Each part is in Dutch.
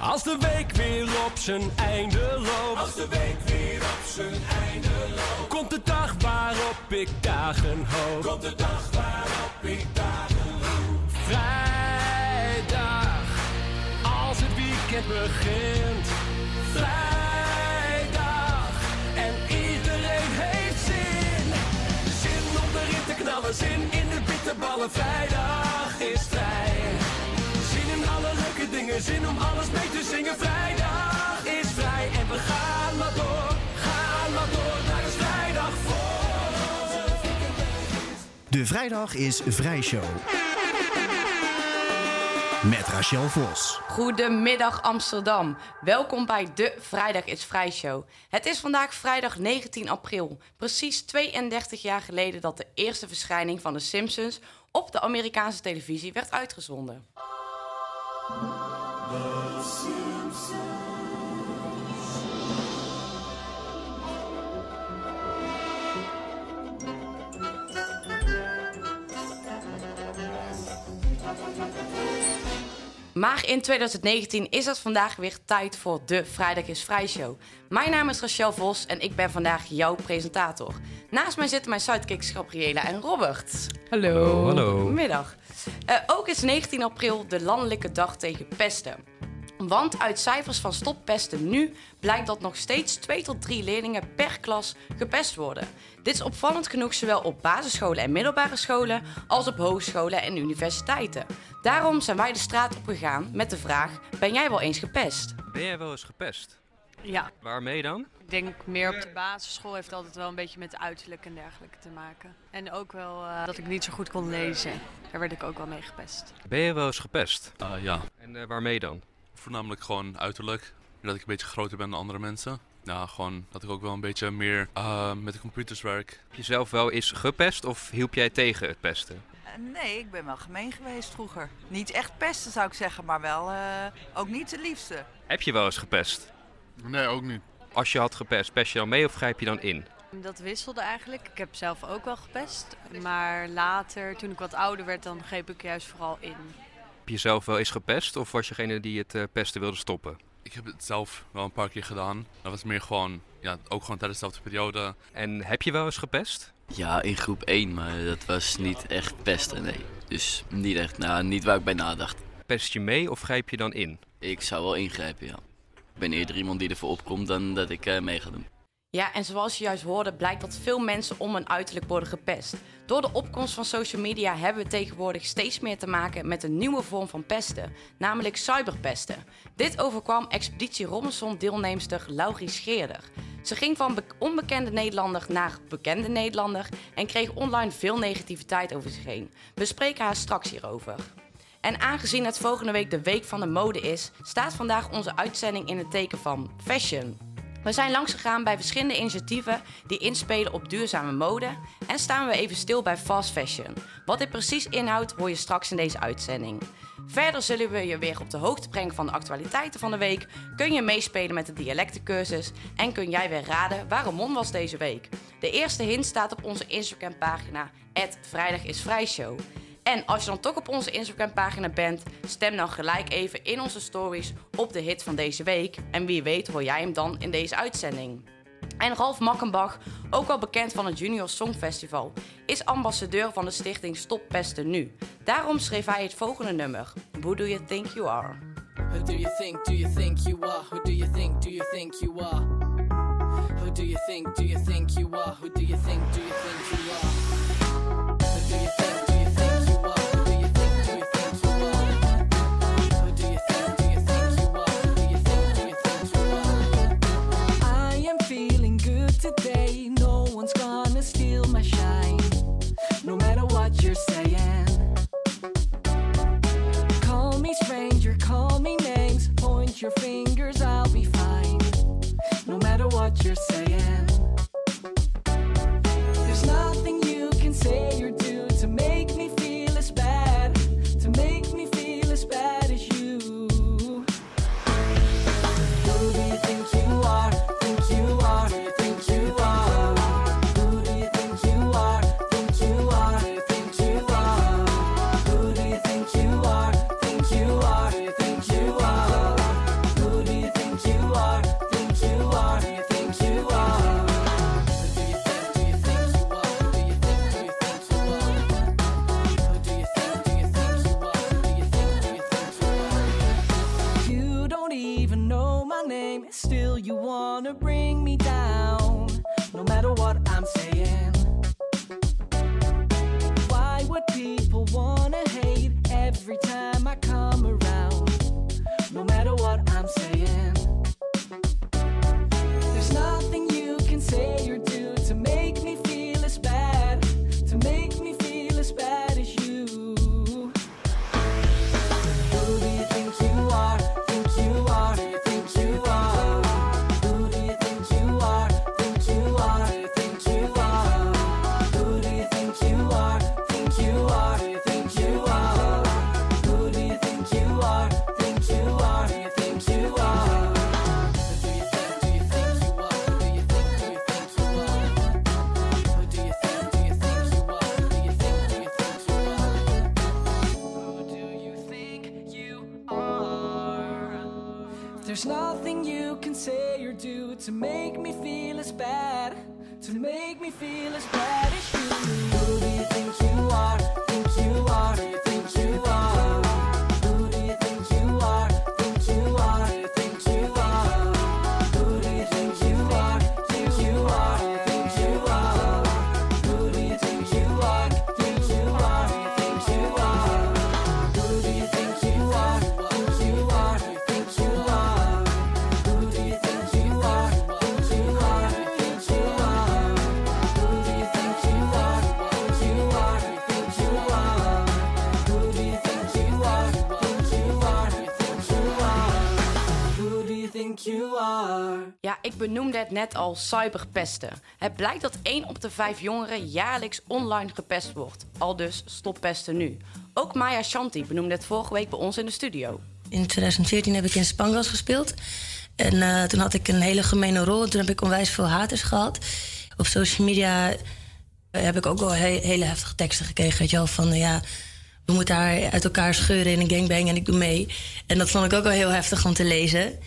Als de week weer op zijn einde loopt. Als de week weer op zijn einde loopt. Komt de dag waarop ik dagen hoop. Komt de dag waarop ik dagen hoop. Vrijdag, als het weekend begint. Vrijdag, en iedereen heeft zin. Zin om erin te knallen, zin in de bitterballen. Vrijdag is vrij. Dingen, zin om alles mee te zingen. Vrijdag is vrij en we gaan maar door. Gaan maar door, naar is vrijdag voor. De vrijdag is Vrijshow. Met Rachel Vos. Goedemiddag Amsterdam. Welkom bij de Vrijdag is Vrij Show. Het is vandaag vrijdag 19 april. Precies 32 jaar geleden dat de eerste verschijning van de Simpsons op de Amerikaanse televisie werd uitgezonden. The sea. Maar in 2019 is het vandaag weer tijd voor de Vrijdag is Vrij Show. Mijn naam is Rachel Vos en ik ben vandaag jouw presentator. Naast mij zitten mijn sidekicks Gabriela en Robert. Hallo. Hallo. Goedemiddag. Eh, ook is 19 april de landelijke dag tegen pesten. Want uit cijfers van Stop Pesten Nu blijkt dat nog steeds 2 tot 3 leerlingen per klas gepest worden. Dit is opvallend genoeg zowel op basisscholen en middelbare scholen als op hogescholen en universiteiten. Daarom zijn wij de straat op gegaan met de vraag: ben jij wel eens gepest? Ben jij wel eens gepest? Ja, Waarmee dan? ik denk meer op de basisschool heeft altijd wel een beetje met uiterlijk en dergelijke te maken. En ook wel eh, dat ik niet zo goed kon lezen. Daar werd ik ook wel mee gepest. Ben je wel eens gepest? Uh, ja, En eh, waarmee dan? Voornamelijk gewoon uiterlijk. Dat ik een beetje groter ben dan andere mensen. Ja, gewoon dat ik ook wel een beetje meer uh, met de computers werk. Heb je zelf wel eens gepest of hielp jij tegen het pesten? Eh, Nee, ik ben wel gemeen geweest vroeger. Niet echt pesten zou ik zeggen, maar wel eh, ook niet de liefste. Heb je wel eens gepest? Nee, ook niet. Als je had gepest, pest je dan mee of grijp je dan in? Dat wisselde eigenlijk. Ik heb zelf ook wel gepest. Maar later, toen ik wat ouder werd, dan greep ik juist vooral in. Heb je zelf wel eens gepest of was je degene die het eh, pesten wilde stoppen? Ik heb het zelf wel een paar keer gedaan. Dat was meer gewoon, ja, ook gewoon tijdens dezelfde periode. En heb je wel eens gepest? Ja, in groep 1, maar dat was niet echt pesten, nee. Dus niet echt, nou, niet waar ik bij nadacht. Pest je mee of grijp je dan in? Ik zou wel ingrijpen, ja. Ik ben eerder iemand die ervoor opkomt dan dat ik eh, mee ga doen. Ja, en zoals je juist hoorde, blijkt dat veel mensen om hun uiterlijk worden gepest. Door de opkomst van social media hebben we tegenwoordig steeds meer te maken met een nieuwe vorm van pesten, namelijk cyberpesten. Dit overkwam Expeditie Robinson deelnemster Laurie Scheerder. Ze ging van be- onbekende Nederlander naar bekende Nederlander en kreeg online veel negativiteit over zich heen. We spreken haar straks hierover. En aangezien het volgende week de Week van de Mode is, staat vandaag onze uitzending in het teken van fashion. We zijn langsgegaan bij verschillende initiatieven die inspelen op duurzame mode en staan we even stil bij fast fashion. Wat dit precies inhoudt hoor je straks in deze uitzending. Verder zullen we je weer op de hoogte brengen van de actualiteiten van de week, kun je meespelen met de dialectencursus en kun jij weer raden waar Ramon was deze week. De eerste hint staat op onze Instagram pagina Vrijdag is Vrijshow. En als je dan toch op onze Instagram-pagina bent, stem dan gelijk even in onze stories op de hit van deze week. En wie weet hoor jij hem dan in deze uitzending. En Ralf Makkenbach, ook wel bekend van het Junior Songfestival, is ambassadeur van de stichting Stop Pesten Nu. Daarom schreef hij het volgende nummer: Who Do You Think You Are? Who do you think, do you think you are? Who do you think, do you think you are? Who do you think, do you think you are? Who do you think, do you think your fingers, I'll be fine. No matter what you're saying. Feel net al cyberpesten. Het blijkt dat 1 op de 5 jongeren jaarlijks online gepest wordt. Al dus stop pesten nu. Ook Maya Shanti benoemde het vorige week bij ons in de studio. In 2014 heb ik in Spangas gespeeld. En eh, toen had ik een hele gemene rol. En toen heb ik onwijs veel haters gehad. Op social media eh, heb ik ook wel he- hele heftige teksten gekregen. Weet je wel, van eh, ja, we moeten haar uit elkaar scheuren in een gangbang en ik doe mee. En dat vond ik ook wel heel heftig om te lezen.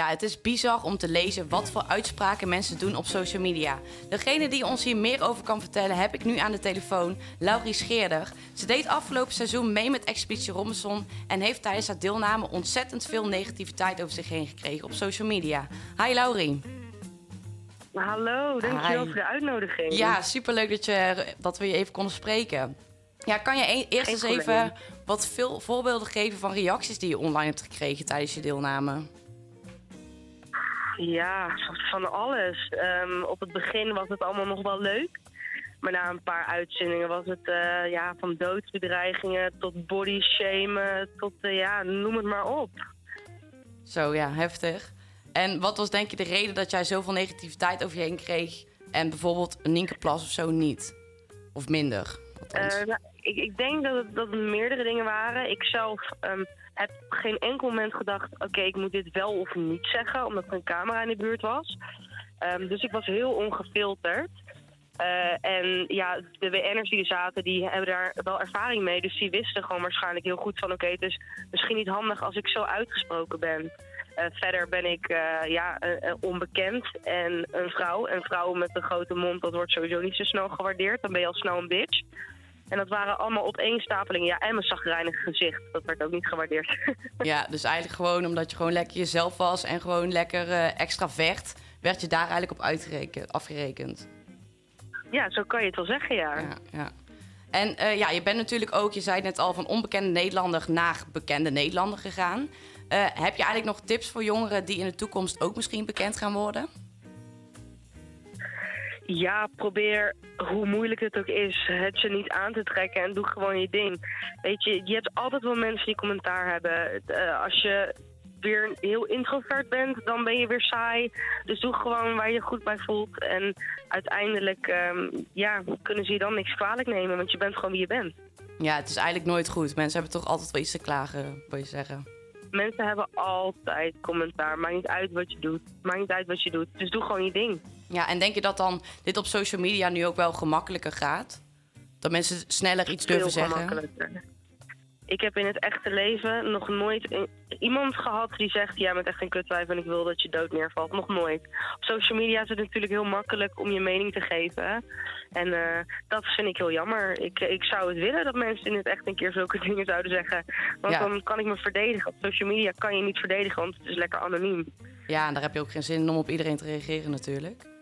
Ja, het is bizar om te lezen wat voor uitspraken mensen doen op social media. Degene die ons hier meer over kan vertellen heb ik nu aan de telefoon, Laurie Scheerder. Ze deed afgelopen seizoen mee met Expeditie Robinson en heeft tijdens haar deelname ontzettend veel negativiteit over zich heen gekregen op social media. Hi Laurie. Hallo, dankjewel Hi. voor de uitnodiging. Ja, superleuk dat, je, dat we je even konden spreken. Ja, kan je e- eerst eens even wat veel voorbeelden geven van reacties die je online hebt gekregen tijdens je deelname? Ja, van alles. Ehm, op het begin was het allemaal nog wel leuk. Maar na een paar uitzendingen was het eh, ja, van doodsbedreigingen tot body shamen tot eh, ja, noem het maar op. Zo ja, heftig. En wat was denk je de reden dat jij zoveel negativiteit over je heen kreeg en bijvoorbeeld een Nienkerplas of zo niet? Of minder? Eh, nou, ik, ik denk dat het, dat het meerdere dingen waren. Ik zelf ehm, heb geen enkel moment gedacht: oké, ik moet dit wel of niet zeggen, omdat er een camera in de buurt was. Ehm, dus ik was heel ongefilterd. Eh, en ja, de WN'ers die er zaten, die hebben daar wel ervaring mee. Dus die wisten gewoon waarschijnlijk heel goed van... oké, het is misschien niet handig als ik zo uitgesproken ben. Eh, verder ben ik eh, ja, onbekend en een vrouw. En vrouwen met een grote mond, dat wordt sowieso niet zo snel gewaardeerd. Dan ben je al snel een bitch. En dat waren allemaal opeenstapelingen. Ja, en mijn zagrijnig gezicht. Dat werd ook niet gewaardeerd. Ja, dus eigenlijk gewoon omdat je gewoon lekker jezelf was en gewoon lekker eh, extravert, werd je daar eigenlijk op uitgereken- afgerekend. ja, zo kan je het wel zeggen, ja. Ja, ja. En eh, ja, je bent natuurlijk ook, je zei het net al, van onbekende Nederlander naar bekende Nederlander gegaan. Eh, heb je eigenlijk nog tips voor jongeren die in de toekomst ook misschien bekend gaan worden? Ja, probeer, hoe moeilijk het ook is, het je niet aan te trekken en doe gewoon je ding. Weet je, je hebt altijd wel mensen die commentaar hebben. Eh, als je weer heel introvert bent, dan ben je weer saai. Dus doe gewoon waar je je goed bij voelt. En uiteindelijk ehm, ja, kunnen ze je dan niks kwalijk nemen, want je bent gewoon wie je bent. Ja, het is eigenlijk nooit goed. Mensen hebben toch altijd wel iets te klagen, wil je zeggen. Mensen hebben altijd commentaar. Maakt niet uit wat je doet. Maakt niet uit wat je doet. Dus doe gewoon je ding. Ja, en denk je dat dan dit op social media nu ook wel gemakkelijker gaat? Dat mensen sneller iets durven zeggen? ik heb in het echte leven nog nooit iemand gehad die zegt: Jij bent echt een kutwijf en ik wil dat je dood neervalt. Nog nooit. Op social media is het natuurlijk heel makkelijk om je mening te geven. En eh, dat vind ik heel jammer. Ik, ik zou het willen dat mensen in het echt een keer zulke dingen zouden zeggen. Want Ja. dan kan ik me verdedigen. Op social media kan je niet verdedigen, want het is lekker anoniem. Ja, en daar heb je ook geen zin in om op iedereen te reageren natuurlijk.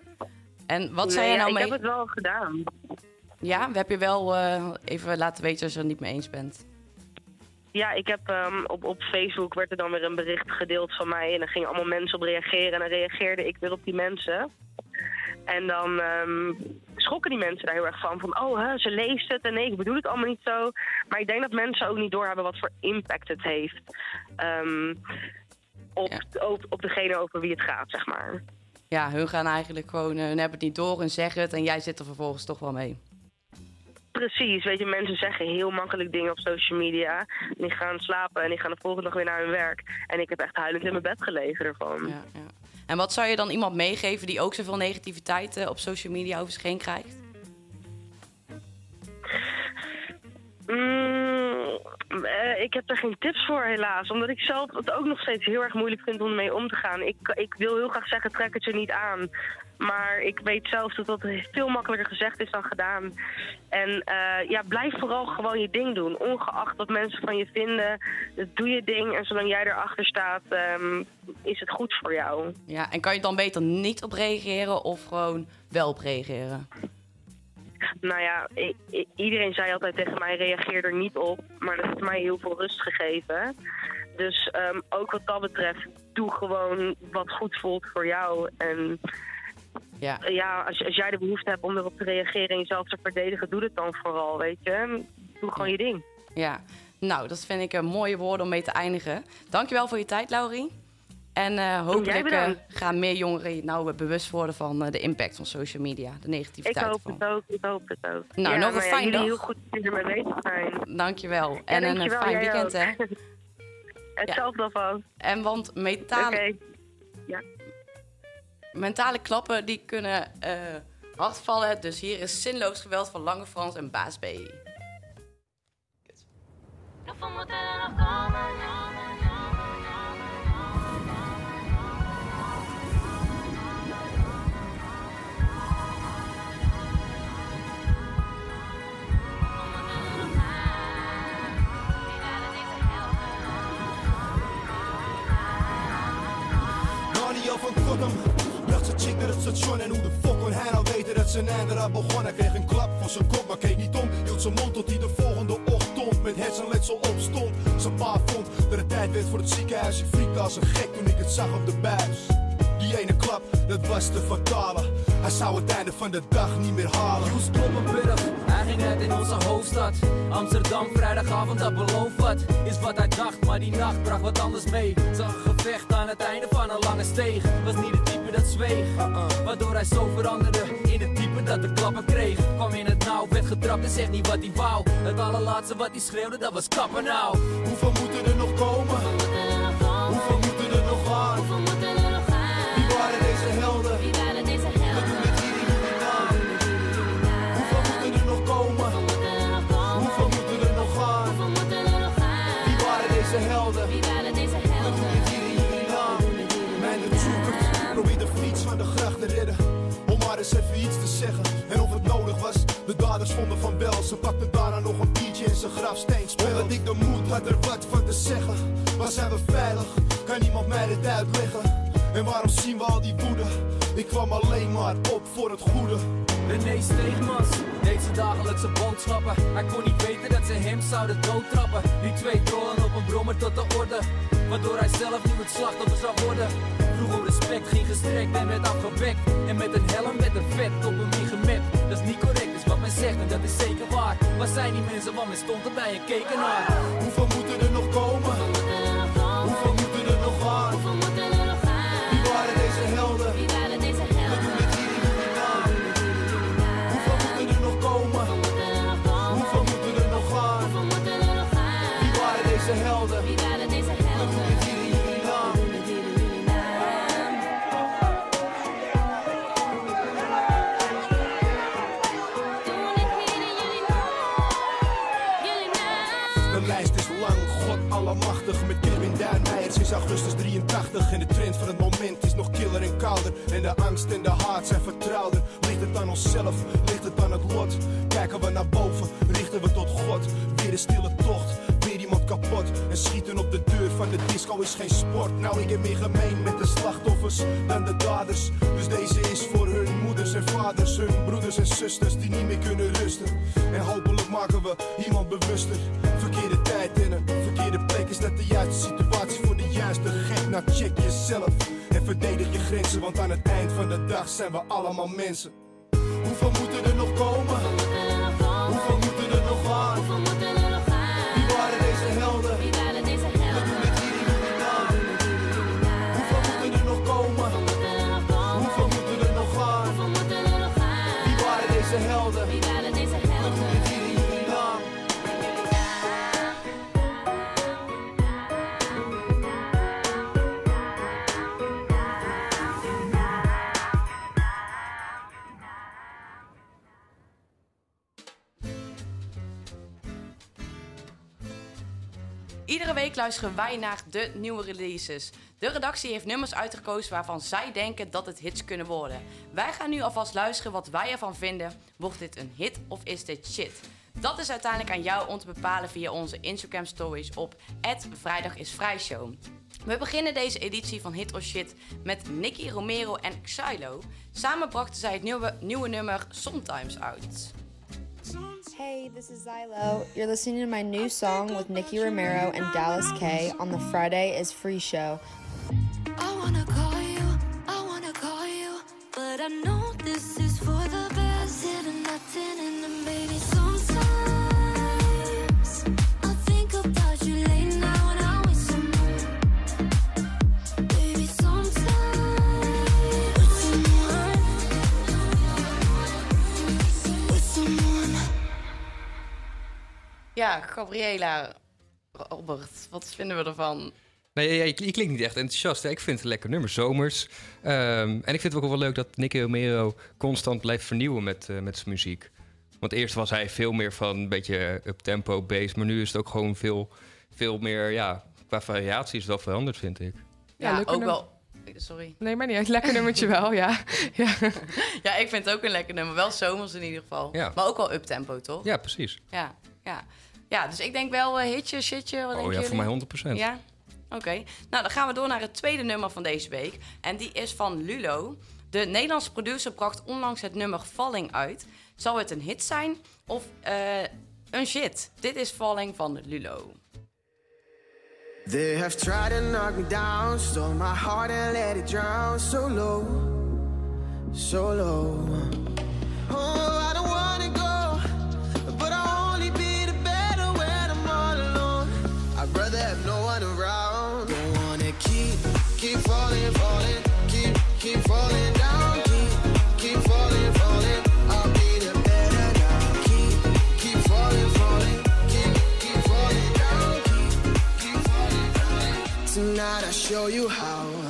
En wat Nee, zei je ja, nou ik mee? heb het wel gedaan. Ja, heb je wel eh, even laten weten als je het er niet mee eens bent. Ja, ik heb um, op, op Facebook werd er dan weer een bericht gedeeld van mij. En dan gingen allemaal mensen op reageren. En dan reageerde ik weer op die mensen. En dan um, schrokken die mensen daar heel erg van. Van, oh, hè, ze leest het. En nee, ik bedoel het allemaal niet zo. Maar ik denk dat mensen ook niet doorhebben wat voor impact het heeft. Um, op, ja. op, op degene over wie het gaat, zeg maar. Ja, hun gaan eigenlijk gewoon, hun hebben het niet door en zeggen het. En jij zit er vervolgens toch wel mee. Precies, weet je, mensen zeggen heel makkelijk dingen op social media. En die gaan slapen en die gaan de volgende dag weer naar hun werk. En ik heb echt huilend in mijn bed gelegen ervan. Ja, ja. En wat zou je dan iemand meegeven die ook zoveel negativiteit uh, op social media over zich heen krijgt? Mm, uh, ik heb er geen tips voor helaas, omdat ik zelf het ook nog steeds heel erg moeilijk vind om ermee om te gaan. Ik, ik wil heel graag zeggen, trek het je niet aan. Maar ik weet zelf dat dat veel makkelijker gezegd is dan gedaan. En uh, ja, blijf vooral gewoon je ding doen. Ongeacht wat mensen van je vinden, doe je ding. En zolang jij erachter staat, um, is het goed voor jou. Ja, en kan je dan beter niet op reageren of gewoon wel op reageren? Nou ja, iedereen zei altijd tegen mij, reageer er niet op. Maar dat heeft mij heel veel rust gegeven. Dus um, ook wat dat betreft, doe gewoon wat goed voelt voor jou. En ja, ja als, als jij de behoefte hebt om erop te reageren en jezelf te verdedigen, doe het dan vooral, weet je. Doe gewoon je ding. Ja, nou, dat vind ik een mooie woorden om mee te eindigen. Dankjewel voor je tijd, Laurie. En uh, hopelijk uh, gaan meer jongeren nou bewust worden van uh, de impact van social media, de negativiteit. Ik hoop van. het ook, ik hoop het ook. Nou, ja, nog een nou ja, fijn jullie dag. heel goed ermee bezig zijn. Dankjewel. Ja, en dankjewel, een fijn weekend, ook. hè? Hetzelfde ja. alvast. En want metale, okay. ja. mentale klappen die kunnen hard vallen. Dus hier is zinloos geweld van Lange Frans en Baas B. Gotham Bracht zijn chick naar het station en hoe de fuck kon hij nou weten dat zijn einde had begonnen? Hij kreeg een klap voor zijn kop, maar keek niet om. Hield zijn mond tot hij de volgende ochtend met hersenletsel opstond. Zijn pa vond dat het tijd werd voor het ziekenhuis. Ik friekte als een gek toen ik het zag op de buis. Die ene klap, dat was de fatale Hij zou het einde van de dag niet meer halen. Joes Kloppenburg, hij ging uit in onze hoofdstad. Amsterdam, vrijdagavond, dat beloof wat. Is wat hij dacht, maar die nacht bracht wat anders mee. Zag een gevecht aan het einde van een lange steeg. Was niet het type dat zweeg. Waardoor hij zo veranderde. In het type dat de klappen kreeg. Kwam in het nauw, werd getrapt en zegt niet wat hij wou. Het allerlaatste wat hij schreeuwde, dat was kappen nou Hoeveel moeten er nog komen? De daders vonden van wel. Ze pakten daarna nog een biertje in zijn grafsteen. Omdat ik de moed had er wat van te zeggen. Waar zijn we veilig? Kan iemand mij dit uitleggen? En waarom zien we al die woede? Ik kwam alleen maar op voor het goede. René Steegmans deed zijn dagelijkse boodschappen. Hij kon niet weten dat ze hem zouden doodtrappen. Die twee trollen op een brommer tot de orde. Waardoor hij zelf nu het slachtoffer zou worden. Vroeg om respect, ging gestrekt en werd afgewekt. En met een helm met een vet op hem ingemapt. Dat is niet correct, men zegt dat is zeker waar. Waar zijn die mensen, want men stond erbij en keken naar. Hoeveel moeten er nog komen? We luisteren wij naar de nieuwe releases. De redactie heeft nummers uitgekozen waarvan zij denken dat het hits kunnen worden. Wij gaan nu alvast luisteren wat wij ervan vinden. Wordt dit een hit of is dit shit? Dat is uiteindelijk aan jou om te bepalen via onze Instagram stories op @vrijdagisvrijshow. We beginnen deze editie van Hit or Shit met Nicky Romero en Xylo. Samen brachten zij het nieuwe, nummer Sometimes uit. Hey, this is Zylo. You're listening to my new song with Nikki Romero and Dallas K on the Friday is Free show. I wanna call you, I wanna call you, but I know this is for the best. Sitting nothing Ja, Gabriela, Robert, wat vinden we ervan? Nee, ja, je, je klinkt niet echt enthousiast. hè. Ik vind het een lekker nummer, zomers. Ehm, en ik vind het ook wel leuk dat Nicky Romero constant blijft vernieuwen met, eh, met zijn muziek. Want eerst was hij veel meer van een beetje up-tempo bass. Maar nu is het ook gewoon veel, veel meer, ja, qua variatie is het wel veranderd, vind ik. Ja, leuk ook nummer. wel. Sorry. Nee, maar niet uit. Lekker nummertje wel, ja. ja. Ja, ik vind het ook een lekker nummer. Wel zomers in ieder geval. Ja. Maar ook wel up-tempo, toch? Ja, precies. Ja, ja. Ja, dus ik denk wel eh, hitje, shitje. Wat Oh ja, voor mij 100%. Ja? Oké. Nou, dan gaan we door naar het tweede nummer van deze week. En die is van Lulo. De Nederlandse producer bracht onlangs het nummer Falling uit. Zal het een hit zijn of eh, een shit? Dit is Falling van Lulo. They have tried to knock me down, stole my heart and let it drown so low, so low. Oh, I show you how.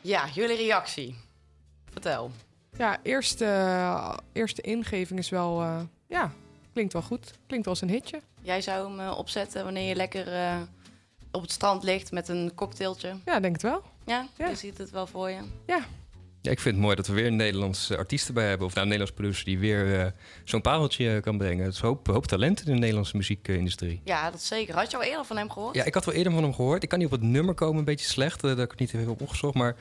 Ja, jullie reactie. Vertel. Ja, eerste, eerste ingeving is wel... eh, ja, klinkt wel goed. Klinkt wel als een hitje. Jij zou hem eh, opzetten wanneer je lekker eh, op het strand ligt met een cocktailtje. Ja, denk het wel. Ja, je ziet het wel voor je. Ja. Ja, ik vind het mooi dat we weer een Nederlandse artiest bij hebben. Of nou, een Nederlands producer die weer eh, zo'n pareltje eh, kan brengen. Het is hoop, hoop talent in de Nederlandse muziekindustrie. Ja, dat zeker. Had je al eerder van hem gehoord? Ja, ik had wel eerder van hem gehoord. Ik kan niet op het nummer komen, een beetje slecht. eh, dat ik het niet heb opgezocht. Maar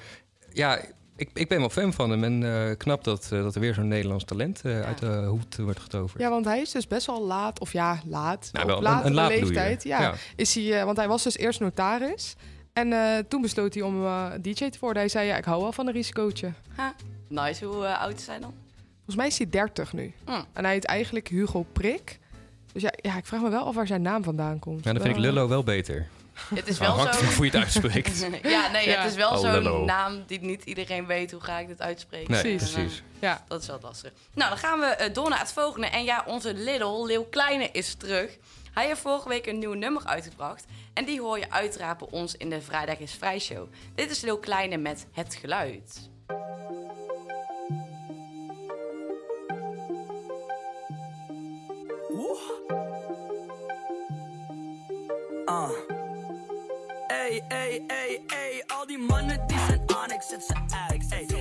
ja, ik, ik ben wel fan van hem. En eh, knap dat, eh, dat er weer zo'n Nederlands talent uit de hoed wordt getoverd. Ja, want hij is dus best wel laat, of ja, laat. Nou, op wel een- latere een leeftijd. Ja, Ja. Is hij, eh, want hij was dus eerst notaris. En eh, toen besloot hij om eh, DJ te worden. Hij zei, ja, ik hou wel van een risicootje. Ha, nice. Hoe eh, oud is hij dan? Volgens mij is hij 30 nu. Hm. En hij heet eigenlijk Hugo Prik. Dus ja, ja, ik vraag me wel af waar zijn naam vandaan komt. Ja, dan vind ik Lullo wel beter. Het is wel zo... hoe je het uitspreekt. ja, nee, Ja. het is wel Oh, zo'n naam die niet iedereen weet. Hoe ga ik dit uitspreken? Nee, En, precies. eh, Ja. Dat is wel lastig. Nou, dan gaan we door naar het volgende. En ja, onze Little, Leeuw Kleine, is terug. Hij heeft vorige week een nieuw nummer uitgebracht. En die hoor je bij ons in de Vrijdag is Vrij show. Dit is Leeuw Kleine met Het Geluid. Ey, ey, ey, al die mannen die zijn aan, ik ze.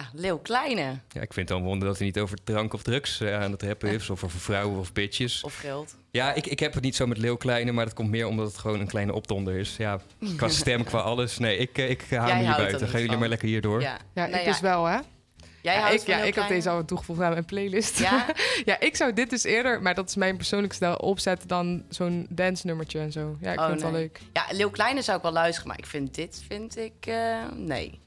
Ja, Leeuw Kleine. Ja, ik vind het dan wonder dat hij niet over drank of drugs eh, aan het rappen is. Of over vrouwen of bitches. Of geld. Ja, ik, ik heb het niet zo met Leeuw Kleine, maar dat komt meer omdat het gewoon een kleine opdonder is. Ja, qua stem, qua alles. Nee, ik, eh, ik hou Jij me niet houdt er buiten. Gaan jullie van. maar lekker hierdoor. Ja, Ja, Nou ik ja, dus wel, hè? Jij ja, houdt ik, ja, ik had Kleine? deze al toegevoegd aan mijn playlist. Ja? ja, ik zou dit dus eerder, maar dat is mijn persoonlijke stijl, opzetten dan zo'n dance nummertje en zo. Ja, ik Oh, vind het wel leuk. Ja, Leeuw Kleine zou ik wel luisteren, maar ik vind dit, vind ik, eh, nee.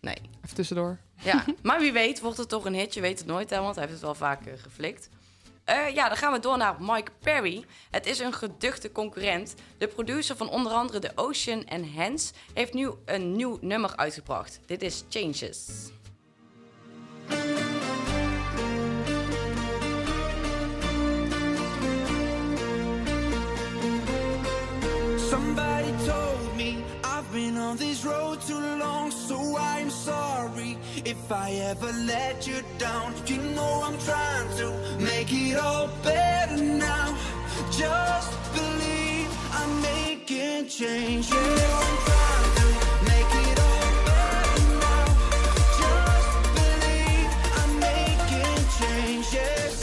Nee. Even tussendoor. Ja, maar wie weet wordt het toch een hit. Je weet het nooit, hè, want hij heeft het wel vaak eh, geflikt. Eh, ja, dan gaan we door naar Mike Perry. Het is een geduchte concurrent. De producer van onder andere The Ocean en Hans heeft nu een nieuw nummer uitgebracht. Dit is Changes. This road too long, so I'm sorry if I ever let you down. You know I'm trying to make it all better now. Just believe I'm making change. Yeah, I'm trying to make it all better now. Just believe I'm making changes.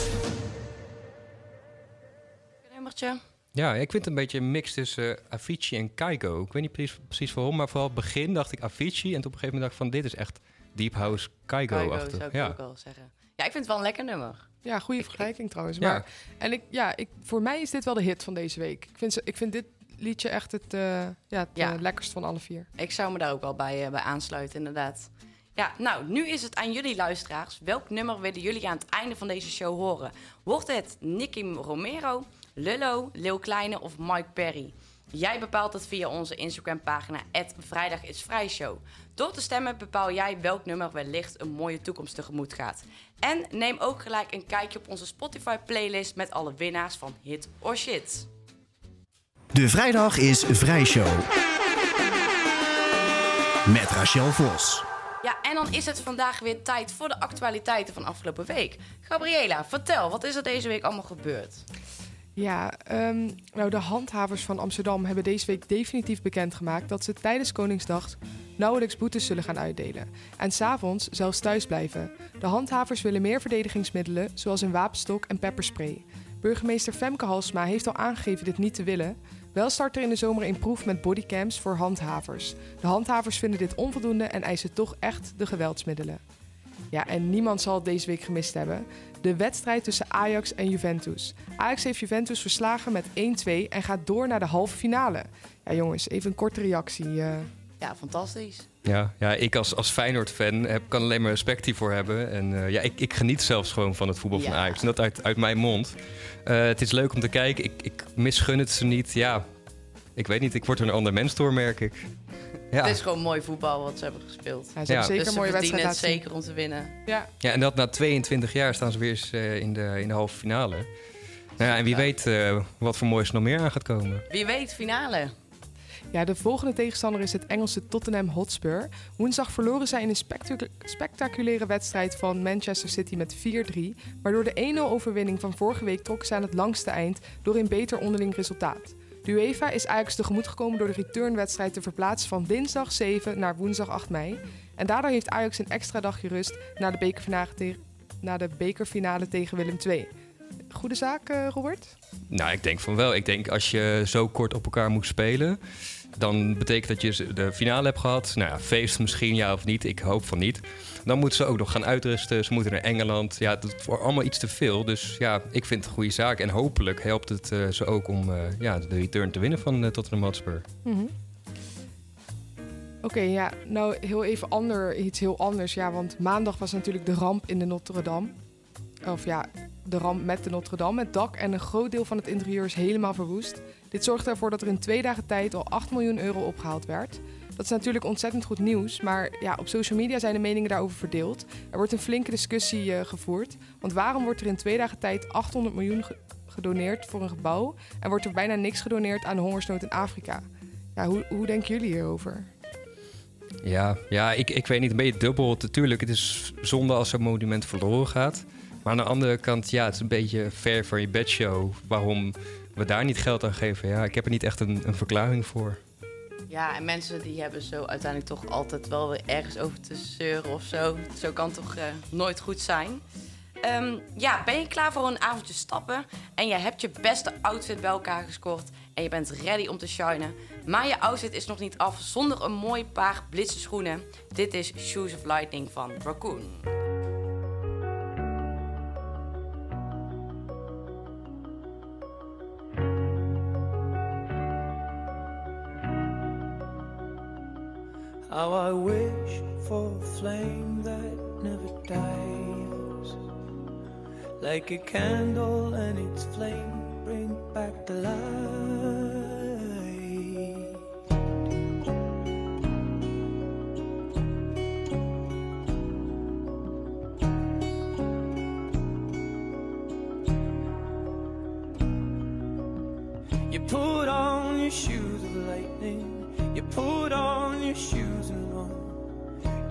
Nummertje. Ja, ik vind het een beetje een mix tussen eh, Avicii en Kygo. Ik weet niet precies, precies waarom, maar vooral het begin dacht ik Avicii. En toen op een gegeven moment dacht ik van dit is echt Deep House Kygo Kygo-achtig. zou ik Ja. ook wel zeggen. Ja, ik vind het wel een lekker nummer. Ja, goede vergelijking trouwens. Ja. Maar, En ik, ja, ik, voor mij is dit wel de hit van deze week. Ik vind, ik vind dit liedje echt het, eh, ja, het Ja. eh, lekkerst van alle vier. Ik zou me daar ook wel bij, bij aansluiten, inderdaad. Ja, nou, nu is het aan jullie luisteraars. Welk nummer willen jullie aan het einde van deze show horen? Wordt het Nicky Romero, Lullo, Leeuw Kleine of Mike Perry? Jij bepaalt het via onze Instagram-pagina Vrijdag is. Door te stemmen bepaal jij welk nummer wellicht een mooie toekomst tegemoet gaat. En neem ook gelijk een kijkje op onze Spotify-playlist met alle winnaars van Hit or Shit. De vrijdag is Vrijshow. Met Rachel Vos. Ja, en dan is het vandaag weer tijd voor de actualiteiten van afgelopen week. Gabriela, vertel, wat is er deze week allemaal gebeurd? Ja, ehm, nou de handhavers van Amsterdam hebben deze week definitief bekendgemaakt dat ze tijdens Koningsdag nauwelijks boetes zullen gaan uitdelen. En s'avonds zelfs thuis blijven. De handhavers willen meer verdedigingsmiddelen, zoals een wapenstok en pepperspray. Burgemeester Femke Halsma heeft al aangegeven dit niet te willen. Wel start er in de zomer een proef met bodycams voor handhavers. De handhavers vinden dit onvoldoende en eisen toch echt de geweldsmiddelen. Ja, en niemand zal het deze week gemist hebben. De wedstrijd tussen Ajax en Juventus. Ajax heeft Juventus verslagen met 1-2 en gaat door naar de halve finale. Ja, jongens, even een korte reactie. eh. Ja, fantastisch. Ja, ja ik als, als Feyenoord-fan heb, kan alleen maar respect hiervoor hebben. En eh, ja, ik, ik geniet zelfs gewoon van het voetbal van Ja. Ajax. En dat uit, uit mijn mond. Eh, het is leuk om te kijken. Ik, ik misgun het ze niet. Ja, ik weet niet. Ik word er een ander mens door, merk ik. Ja. Het is gewoon mooi voetbal wat ze hebben gespeeld. Ja, ze hebben zeker Dus een ze mooie verdienen wedstrijd het zeker om te winnen. Ja. ja, en dat na 22 jaar staan ze weer eens eh, in, de, in de halve finale. Nou ja, en wie weet eh, wat voor moois nog meer aan gaat komen. Wie weet, finale. Ja, de volgende tegenstander is het Engelse Tottenham Hotspur. Woensdag verloren zij in een spectacu- spectaculaire wedstrijd van Manchester City met 4-3. Maar door de 1-0 overwinning van vorige week trokken ze aan het langste eind door een beter onderling resultaat. De UEFA is Ajax tegemoet gekomen door de returnwedstrijd te verplaatsen van dinsdag 7 naar woensdag 8 mei. En daardoor heeft Ajax een extra dagje rust na de na de bekerfinale tegen Willem II. Goede zaak, eh, Robert? Nou, ik denk van wel. Ik denk als je zo kort op elkaar moet spelen, dan betekent dat je de finale hebt gehad. Nou ja, feest misschien, ja of niet. Ik hoop van niet. Dan moeten ze ook nog gaan uitrusten. Ze moeten naar Engeland. Ja, dat wordt allemaal iets te veel. Dus ja, ik vind het een goede zaak. En hopelijk helpt het eh, ze ook om eh, ja, de return te winnen van uh, Tottenham Hotspur. Mhm. Oké, ja, nou heel even ander, iets heel anders. Ja, want maandag was natuurlijk de ramp in de Notre Dame. Of ja, de ramp met de Notre Dame. Het dak en een groot deel van het interieur is helemaal verwoest. Dit zorgde ervoor dat er in twee dagen tijd al 8 miljoen euro opgehaald werd. Dat is natuurlijk ontzettend goed nieuws, maar ja, op social media zijn de meningen daarover verdeeld. Er wordt een flinke discussie eh, gevoerd. Want waarom wordt er in twee dagen tijd 800 miljoen ge- gedoneerd voor een gebouw en wordt er bijna niks gedoneerd aan de hongersnood in Afrika? Ja, hoe, hoe denken jullie hierover? Ja, ja ik, ik weet niet, een beetje dubbel. Natuurlijk, het is zonde als zo'n monument verloren gaat. Maar aan de andere kant, ja, het is een beetje ver van je bedshow. Waarom we daar niet geld aan geven, ja, ik heb er niet echt een, een verklaring voor. Ja, en mensen die hebben zo uiteindelijk toch altijd wel weer ergens over te zeuren of zo. Zo kan het toch eh, nooit goed zijn. Ehm, ja, ben je klaar voor een avondje stappen en je hebt je beste outfit bij elkaar gescoord en je bent ready om te shinen? Maar je outfit is nog niet af zonder een mooi paar blitse schoenen. Dit is Shoes of Lightning van Raccoon. Wish for a flame that never dies. Like a candle and its flame bring back the light.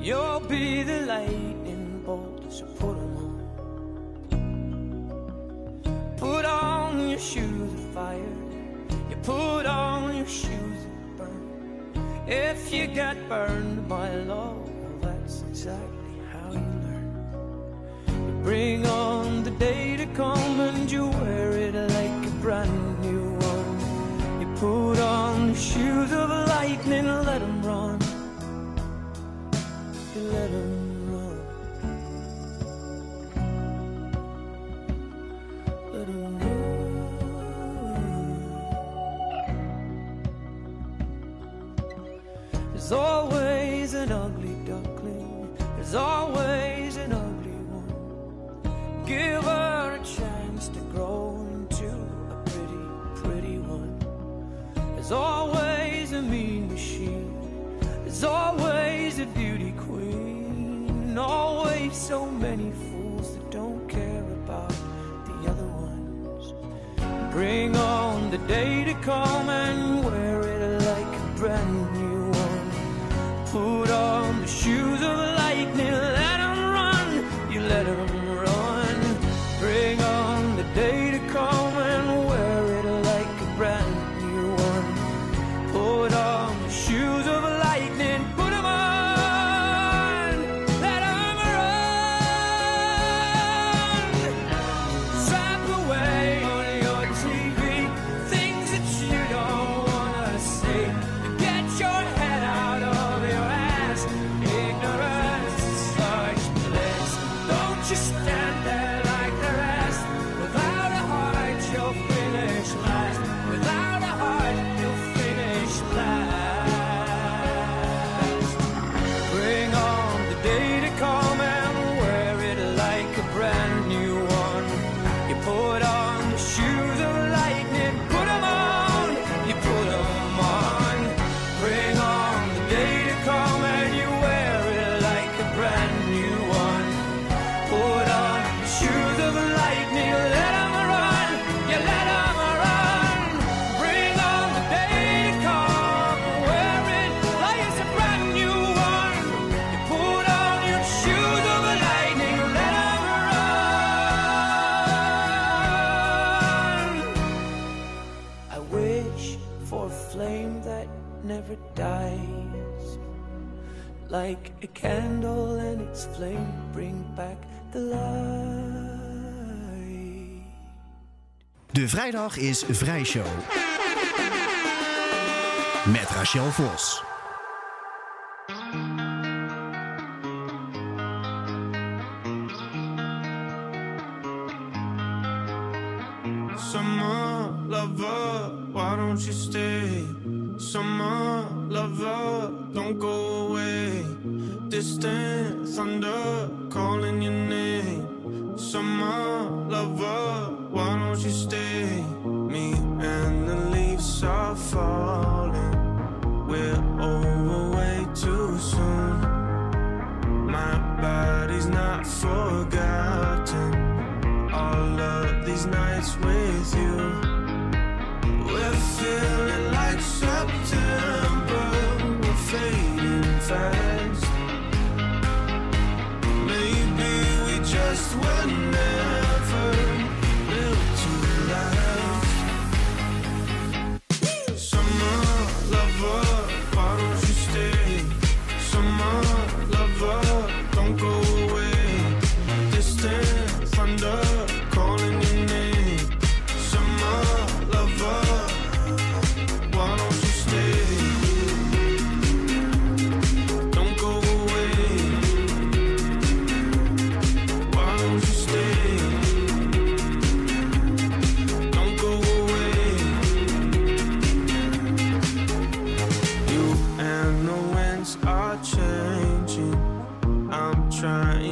You'll be the lightning bolt, so put 'em on. Put on your shoes of fire. You put on your shoes that burn. If you get burned by love, well, that's exactly how you learn. You bring on the day to come and you wear There's always a mean machine. There's always a beauty queen. Always so many fools that don't care about the other ones. Bring on the day to come and wear it like a brand new one. Put on the shoes of Like a candle and its flame bring back the light. De vrijdag is Vrijshow. Met Rachel Vos. Thunder calling your name. Summer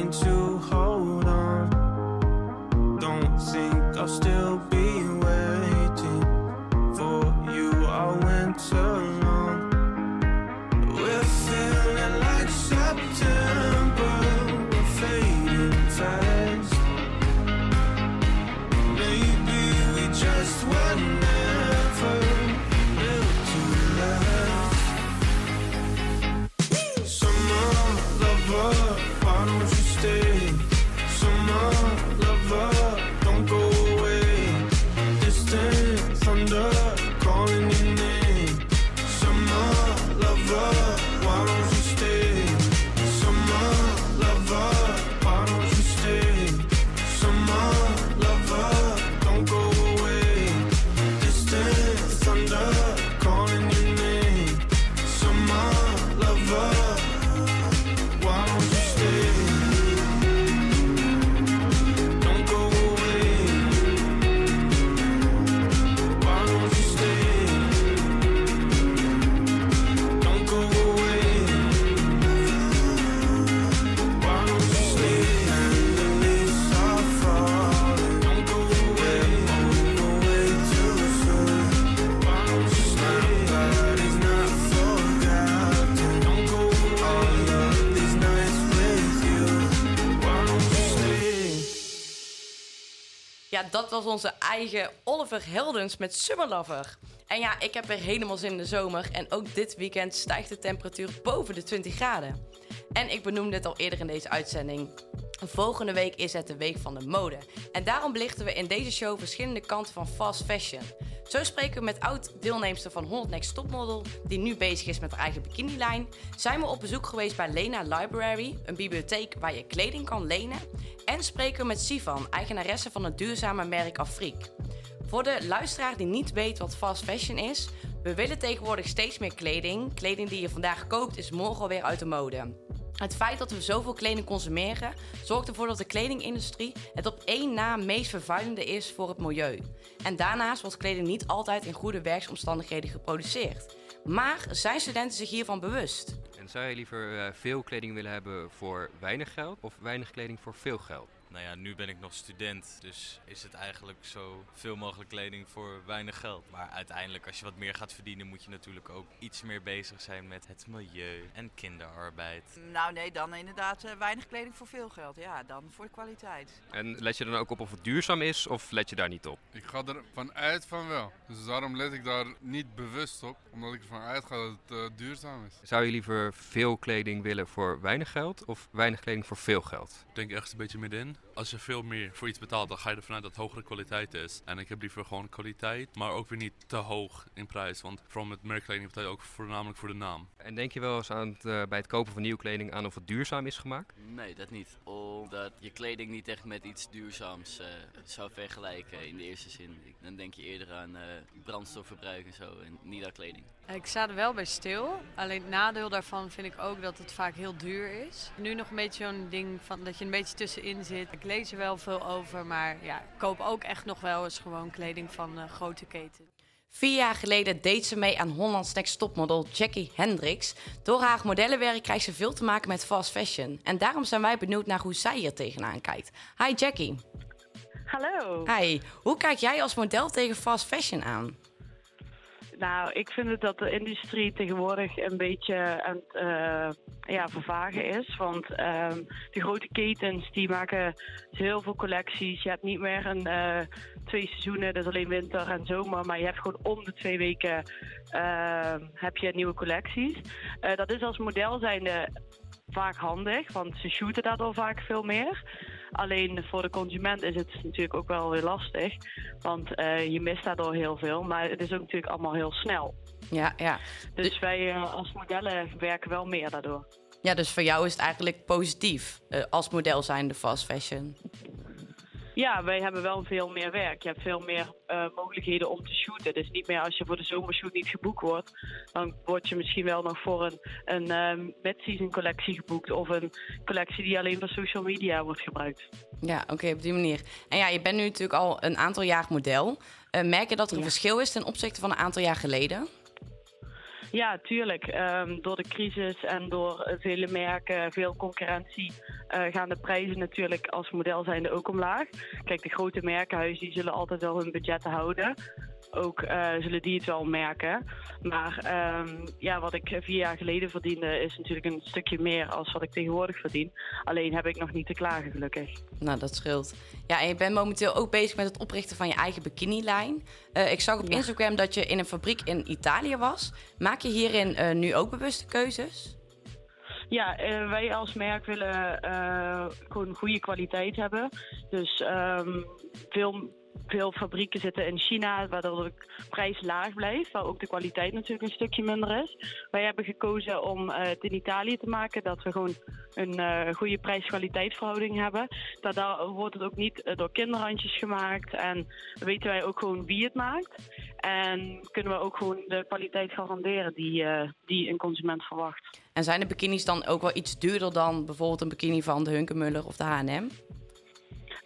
trying to dat was onze eigen Oliver Heldens met Summer Lover. En ja, ik heb weer helemaal zin in de zomer. En ook dit weekend stijgt de temperatuur boven de 20 graden. En ik benoemde het al eerder in deze uitzending. Volgende week is het de week van de mode. En daarom belichten we in deze show verschillende kanten van fast fashion. Zo spreken we met oud-deelnemster van 100 Next Topmodel, die nu bezig is met haar eigen bikinilijn. Zijn we op bezoek geweest bij Lena Library, een bibliotheek waar je kleding kan lenen. En spreken we met Sivan, eigenaresse van het duurzame merk Afriek. Voor de luisteraar die niet weet wat fast fashion is, we willen tegenwoordig steeds meer kleding. Kleding die je vandaag koopt is morgen alweer uit de mode. Het feit dat we zoveel kleding consumeren zorgt ervoor dat de kledingindustrie het op één na meest vervuilende is voor het milieu. En daarnaast wordt kleding niet altijd in goede werksomstandigheden geproduceerd. Maar zijn studenten zich hiervan bewust? En zou je liever eh, veel kleding willen hebben voor weinig geld of weinig kleding voor veel geld? Nou ja, nu ben ik nog student, dus is het eigenlijk zo veel mogelijk kleding voor weinig geld. Maar uiteindelijk, als je wat meer gaat verdienen, moet je natuurlijk ook iets meer bezig zijn met het milieu en kinderarbeid. Nou nee, dan inderdaad eh, weinig kleding voor veel geld. Ja, dan voor de kwaliteit. En let je dan ook op of het duurzaam is of let je daar niet op? Ik ga ervan uit van wel. Dus daarom let ik daar niet bewust op. Omdat ik ervan uitga dat het eh, duurzaam is. Zou je liever veel kleding willen voor weinig geld of weinig kleding voor veel geld? Ik denk echt een beetje middenin. Als je veel meer voor iets betaalt, dan ga je ervan uit dat het hogere kwaliteit is. En ik heb liever gewoon kwaliteit, maar ook weer niet te hoog in prijs. Want vooral met merkkleding betaal je ook voornamelijk voor de naam. En denk je wel eens aan het, eh, bij het kopen van nieuwe kleding aan of het duurzaam is gemaakt? Nee, dat niet. Omdat je kleding niet echt met iets duurzaams eh, zou vergelijken in de eerste zin. Dan denk je eerder aan eh, brandstofverbruik en zo en niet aan kleding. Ik sta er wel bij stil. Alleen het nadeel daarvan vind ik ook dat het vaak heel duur is. Nu nog een beetje zo'n ding van dat je een beetje tussenin zit. Ik lees er wel veel over, maar ja, ik koop ook echt nog wel eens gewoon kleding van eh, grote keten. Vier jaar geleden deed ze mee aan Hollands Next Topmodel Jackie Hendricks. Door haar modellenwerk krijgt ze veel te maken met fast fashion. En daarom zijn wij benieuwd naar hoe zij hier tegenaan kijkt. Hi Jackie. Hallo. Hi. Hoe kijk jij als model tegen fast fashion aan? Nou, ik vind het dat de industrie tegenwoordig een beetje aan het eh, ja, vervagen is. Want ehm, de grote ketens die maken heel veel collecties. Je hebt niet meer een, eh, twee seizoenen, dus alleen winter en zomer. Maar je hebt gewoon om de twee weken ehm, heb je nieuwe collecties. Eh, dat is als model zijnde vaak handig, want ze shooten daardoor vaak veel meer. Alleen voor de consument is het natuurlijk ook wel weer lastig, want eh, je mist daardoor heel veel. Maar het is ook natuurlijk allemaal heel snel. Ja, ja. Dus wij eh, als modellen werken wel meer daardoor. Ja, dus voor jou is het eigenlijk positief eh, als model zijnde fast fashion. Ja, wij hebben wel veel meer werk. Je hebt veel meer eh, mogelijkheden om te shooten. Dus niet meer als je voor de zomershoot niet geboekt wordt, dan word je misschien wel nog voor een, een eh, mid-season collectie geboekt of een collectie die alleen voor social media wordt gebruikt. Ja, oké, op die manier. En ja, je bent nu natuurlijk al een aantal jaar model. Eh, merk je dat er een Ja. verschil is ten opzichte van een aantal jaar geleden? Ja, tuurlijk. Ehm, door de crisis en door vele merken, veel concurrentie, eh, gaan de prijzen natuurlijk als model zijnde ook omlaag. Kijk, de grote merkenhuizen die zullen altijd wel hun budgetten houden. Ook eh, zullen die het wel merken. Maar ehm, ja, wat ik vier jaar geleden verdiende is natuurlijk een stukje meer als wat ik tegenwoordig verdien. Alleen heb ik nog niet te klagen, gelukkig. Nou, dat scheelt. Ja, en je bent momenteel ook bezig met het oprichten van je eigen bikinilijn. Eh ik zag op Instagram dat je in een fabriek in Italië was. Maak je hierin eh, nu ook bewuste keuzes? Ja, wij als merk willen gewoon goede kwaliteit hebben. Dus ehm, veel, veel fabrieken zitten in China, waardoor de prijs laag blijft, waar ook de kwaliteit natuurlijk een stukje minder is. Wij hebben gekozen om eh, het in Italië te maken, dat we gewoon een eh, goede prijs-kwaliteitsverhouding hebben. Daardoor wordt het ook niet eh, door kinderhandjes gemaakt en weten wij ook gewoon wie het maakt. En kunnen we ook gewoon de kwaliteit garanderen die, die een consument verwacht. En zijn de bikinis dan ook wel iets duurder dan bijvoorbeeld een bikini van de Hunkemuller of de H&M?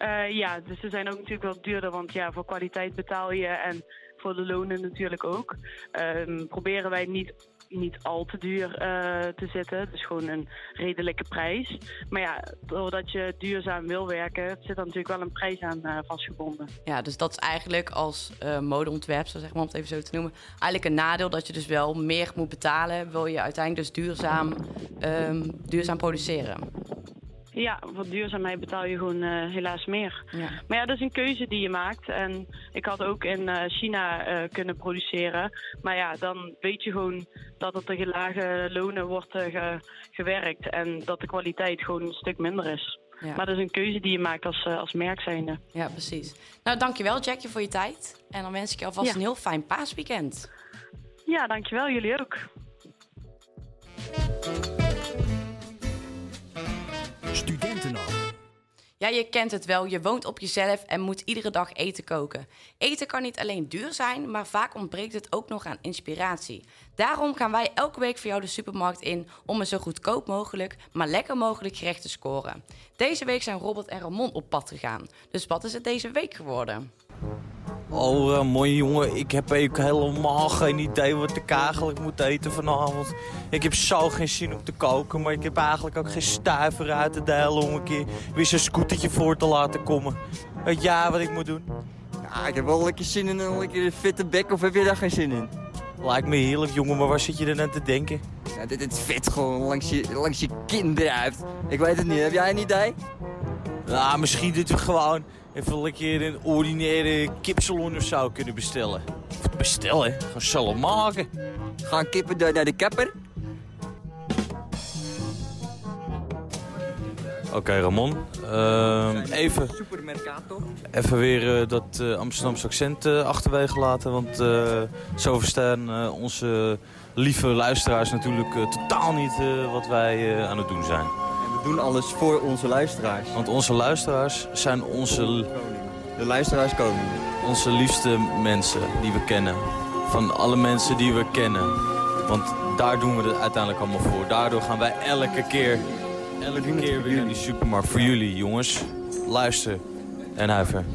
Eh, ja, dus ze zijn ook natuurlijk wel duurder, want ja, voor kwaliteit betaal je en voor de lonen natuurlijk ook. Ehm, proberen wij niet, niet al te duur eh, te zitten, dus gewoon een redelijke prijs. Maar ja, doordat je duurzaam wil werken, zit er natuurlijk wel een prijs aan eh, vastgebonden. Ja, dus dat is eigenlijk als modeontwerpster, zeg maar, om het even zo te noemen, eigenlijk een nadeel dat je dus wel meer moet betalen, wil je uiteindelijk dus duurzaam, ehm, duurzaam produceren. Ja, voor duurzaamheid betaal je gewoon eh, helaas meer. Ja. Maar ja, dat is een keuze die je maakt. En ik had ook in eh, China eh, kunnen produceren. Maar ja, dan weet je gewoon dat er tegen lage lonen wordt ge- gewerkt. En dat de kwaliteit gewoon een stuk minder is. Ja. Maar dat is een keuze die je maakt als, als merk zijnde. Ja, precies. Nou, dankjewel Jackje voor je tijd. En dan wens ik je alvast Ja. een heel fijn paasweekend. Ja, dankjewel. Jullie ook. Ja, je kent het wel. Je woont op jezelf en moet iedere dag eten koken. Eten kan niet alleen duur zijn, maar vaak ontbreekt het ook nog aan inspiratie. Daarom gaan wij elke week voor jou de supermarkt in om een zo goedkoop mogelijk, maar lekker mogelijk gerecht te scoren. Deze week zijn Robert en Ramon op pad gegaan. Dus wat is het deze week geworden? Oh, Ramon, jongen, ik heb ook helemaal geen idee wat ik eigenlijk moet eten vanavond. Ik heb zo geen zin om te koken, maar ik heb eigenlijk ook geen stuiver uit te delen om een keer weer zo'n scootertje voor te laten komen. Weet jij wat ik moet doen? Ja, ik heb wel lekker zin in een lekker fitte bek, of heb je daar geen zin in? Lijkt me heerlijk, jongen, maar waar zit je er aan te denken? Ja, dit, is vet gewoon langs je, langs je kin eruit. Ik weet het niet, heb jij een idee? Ja, misschien dat we gewoon even lekker een ordinaire kipsalon of zo kunnen bestellen. Of bestellen? Gewoon zelf maken. Gaan kippen door naar de kapper? Oké, Ramon. Ehm, even, even weer eh, dat eh, Amsterdamse accent eh, achterwege laten. Want zo verstaan onze lieve luisteraars natuurlijk totaal niet wat wij aan het doen zijn. Doen alles voor onze luisteraars. Want onze luisteraars zijn onze... De luisteraars komen. Onze liefste mensen die we kennen. Van alle mensen die we kennen. Want daar doen we het uiteindelijk allemaal voor. Daardoor gaan wij elke keer, elke keer weer naar die supermarkt. Voor jullie, jongens. Luister en huiver.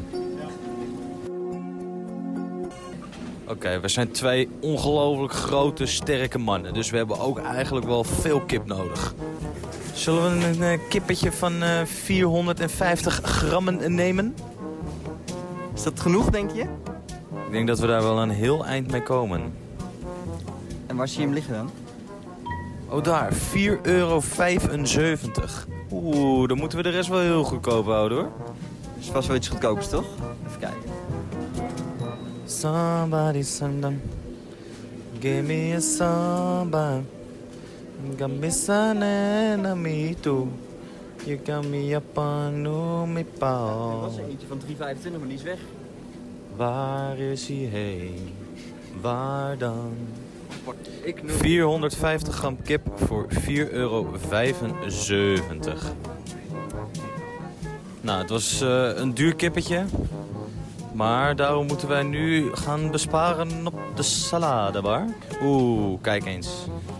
Oké, we zijn twee ongelooflijk grote, sterke mannen. Dus we hebben ook eigenlijk wel veel kip nodig. Zullen we een eh, kippetje van eh, 450 grammen nemen? Is dat genoeg, denk je? Ik denk dat we daar wel een heel eind mee komen. En waar zie je hem liggen dan? Oh, daar. 4,75 euro. Oeh, dan moeten we de rest wel heel goedkoop houden, hoor. is vast wel iets goedkoops, toch? Even kijken. Somebody, somebody, give me a somebody. And me too. You got me on me Er paw. was er eentje van 3,25, maar die is weg. Waar is hij heen? Waar dan? Ik 450 gram kip voor 4,75 euro. Nou, het was eh, een duur kippetje. Maar daarom moeten wij nu gaan besparen op de saladebar. Oeh, kijk eens.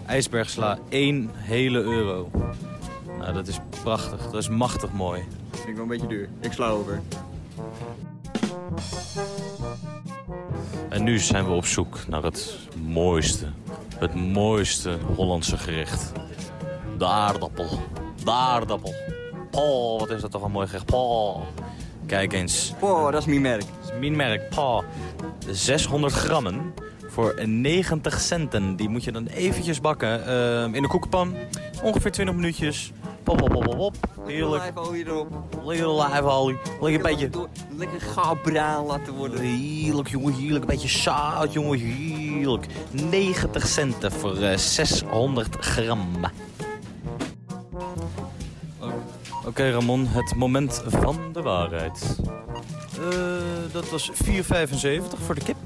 IJsbergsla, 1 hele euro. Nou, dat is prachtig. Dat is machtig mooi. Vind ik wel een beetje duur. Ik sla over. En nu zijn we op zoek naar het mooiste, het mooiste Hollandse gerecht. De aardappel. De aardappel. Oh, wat is dat toch een mooi gerecht. Oh. Kijk eens. Oh, dat is mijn merk. Dat is mijn merk. Oh. 600 grammen voor 90 centen. Die moet je dan eventjes bakken ehm, in de koekenpan. Ongeveer 20 minuutjes. Pop, pop, pop, pop. Heerlijk. Even olie erop. Lekker. Lekker een beetje... Lekker gaar bruin laten worden. Heerlijk, jongen, heerlijk. Een beetje zout, jongen, heerlijk. 90 centen voor eh, 600 gram. Oké, Ramon, het moment van de waarheid. Eh, dat was 4,75 voor de kip.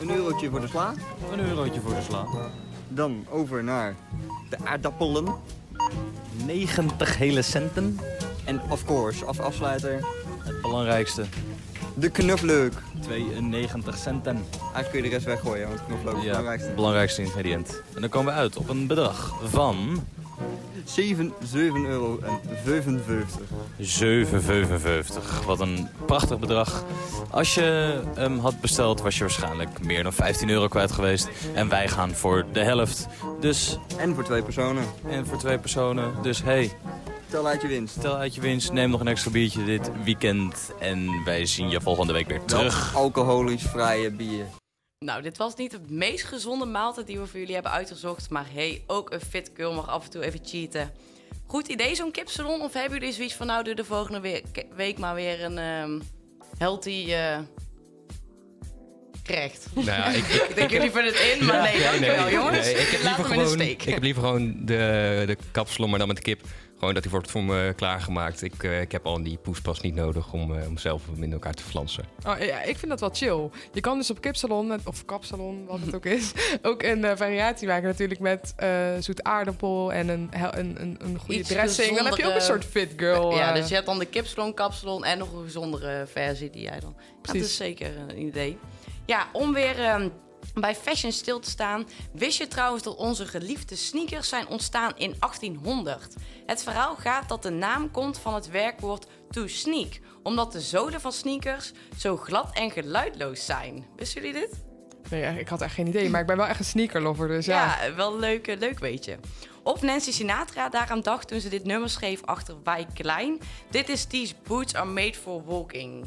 Een eurotje voor de sla. Een eurotje voor de sla. Dan over naar de aardappelen. 90 hele centen. En of course, als afsluiter, Het belangrijkste. de knufleuk. 92 centen. Eigenlijk kun je de rest weggooien, want knoflook is het Ja, belangrijkste. het belangrijkste ingrediënt. En dan komen we uit op een bedrag van 7, 7 euro en 55. 7,55. Wat een prachtig bedrag. Als je hem had besteld, was je waarschijnlijk meer dan 15 euro kwijt geweest. En wij gaan voor de helft. Dus, En voor twee personen. en voor twee personen. Dus hey, Tel uit je winst. tel uit je winst. Neem nog een extra biertje dit weekend. En wij zien je volgende week weer terug. Alcoholisch vrije bier. Nou, dit was niet de meest gezonde maaltijd die we voor jullie hebben uitgezocht. Maar hey, ook een fit girl mag af en toe even cheaten. Goed idee, zo'n kipsalon? Of hebben jullie zoiets van, nou, doe de volgende week, week maar weer een ehm, healthy eh gerecht? Nou ja, ik, ik denk jullie vinden het in, maar nee, dank wel, jongens. nee, ik heb Laat liever hem in de gewoon, steek. ik heb liever gewoon de, de kapsalon, maar dan met de kip. Gewoon dat die wordt voor me klaargemaakt. Ik, eh, ik heb al die poespas niet nodig om, eh, om zelf in elkaar te flansen. Oh, ja, ik vind dat wel chill. Je kan dus op kipsalon, of kapsalon, wat het ook is, ook een eh, variatie maken natuurlijk met eh zoet aardappel en een, een, een, een goede Iets dressing. Dan heb je ook een gezondere- soort fit girl. Ja, dus je hebt dan de kipsalon, kapsalon en nog een gezondere versie die jij dan... Ja, dat is zeker een idee. Ja, om weer ehm, bij fashion stil te staan... wist je trouwens dat onze geliefde sneakers zijn ontstaan in 1800? Het verhaal gaat dat de naam komt van het werkwoord to sneak... omdat de zolen van sneakers zo glad en geluidloos zijn. Wisten jullie dit? Nee, ik had echt geen idee, maar ik ben wel echt een sneakerlover, dus ja. Ja, wel leuk, eh, leuk weet je. Of Nancy Sinatra daaraan dacht toen ze dit nummer schreef achter Wij Klein. Dit is These Boots Are Made For Walking.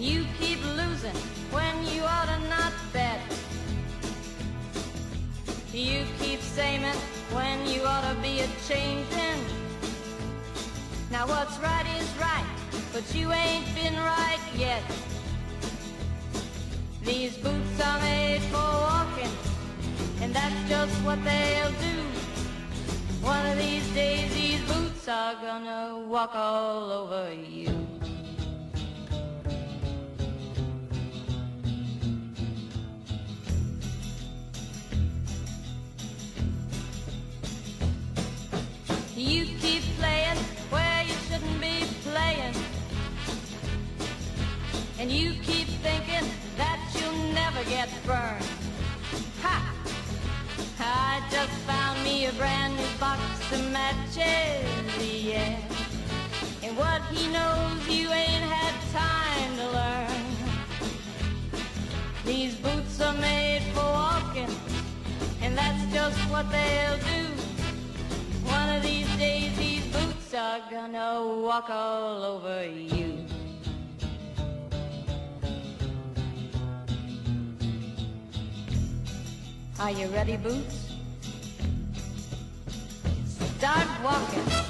You keep losing when you ought to not bet. You keep saying when you ought to be a changing. Now, what's right is right, but you ain't been right yet. These boots are made for walking, and that's just what they'll do. One of these days, these boots are gonna walk all over you. You keep playing where you shouldn't be playing. And you keep thinking that you'll never get burned. Ha! I just found me a brand new box of matches, yeah. And what he knows you ain't had time to learn. These boots are made for walking, and that's just what they'll do. One of these days, these boots are gonna walk all over you. Are you ready, Boots? Start walking.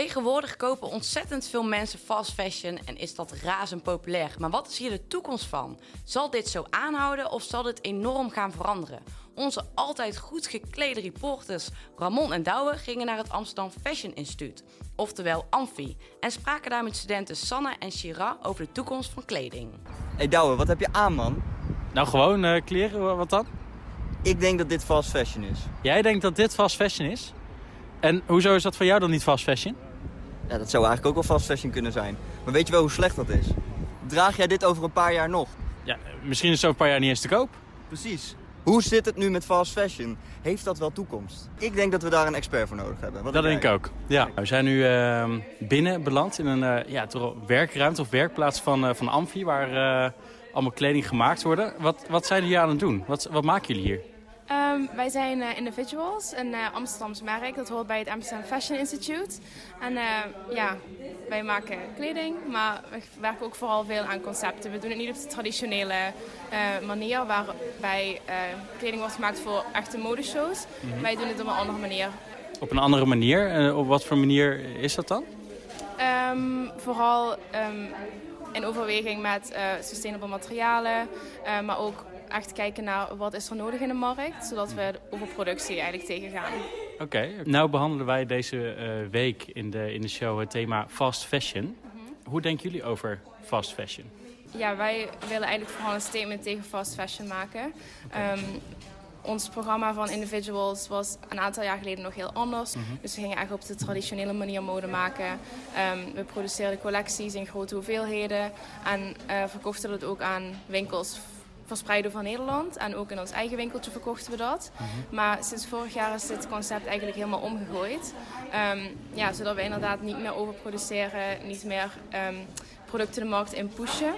Tegenwoordig kopen ontzettend veel mensen fast fashion en is dat razend populair. Maar wat is hier de toekomst van? Zal dit zo aanhouden of zal dit enorm gaan veranderen? Onze altijd goed geklede reporters Ramon en Douwe gingen naar het Amsterdam Fashion Instituut, oftewel Amfi, en spraken daar met studenten Sanne en Shira over de toekomst van kleding. hey Douwe, wat heb je aan man? Nou, gewoon eh, kleren, wa- wat dan? Ik denk dat dit fast fashion is. Jij denkt dat dit fast fashion is? En hoezo is dat voor jou dan niet fast fashion? Ja, dat zou eigenlijk ook wel fast fashion kunnen zijn. Maar weet je wel hoe slecht dat is? Draag jij dit over een paar jaar nog? Ja, misschien is het over een paar jaar niet eens te koop. Precies. Hoe zit het nu met fast fashion? Heeft dat wel toekomst? Ik denk dat we daar een expert voor nodig hebben. Wat dat denk ik ook. Ja. We zijn nu eh, binnen beland in een eh, ja, werkruimte of werkplaats van, eh, van Amfi... waar eh, allemaal kleding gemaakt worden. Wat, wat zijn jullie aan het doen? Wat, wat maken jullie hier? Ehm, wij zijn eh, Individuals, een uh, Amsterdams merk. Dat hoort bij het Amsterdam Fashion Institute. En eh, ja, wij maken kleding, maar we werken ook vooral veel aan concepten. We doen het niet op de traditionele eh, manier waarbij eh, kleding wordt gemaakt voor echte modeshows. Mhm. Wij doen het op een andere manier. Op een andere manier? Eh, op wat voor manier is dat dan? Ehm, vooral ehm, in overweging met eh, sustainable materialen, eh, maar ook echt kijken naar wat is er nodig in de markt, zodat we de overproductie eigenlijk tegengaan. Oké, nou behandelen wij deze eh, week in de, in de show het thema fast fashion. Hoe denken jullie over fast fashion? Ja, wij willen eigenlijk vooral een statement tegen fast fashion maken. Ehm, ons programma van Individuals was een aantal jaar geleden nog heel anders. Mhm. Dus we gingen echt op de traditionele manier mode maken. Ehm, we produceerden collecties in grote hoeveelheden. En eh, verkochten dat ook aan winkels verspreid over Nederland. En ook in ons eigen winkeltje verkochten we dat. Maar sinds vorig jaar is dit concept eigenlijk helemaal omgegooid. Ehm, ja, zodat we inderdaad niet meer overproduceren, niet meer ehm, producten de markt in pushen.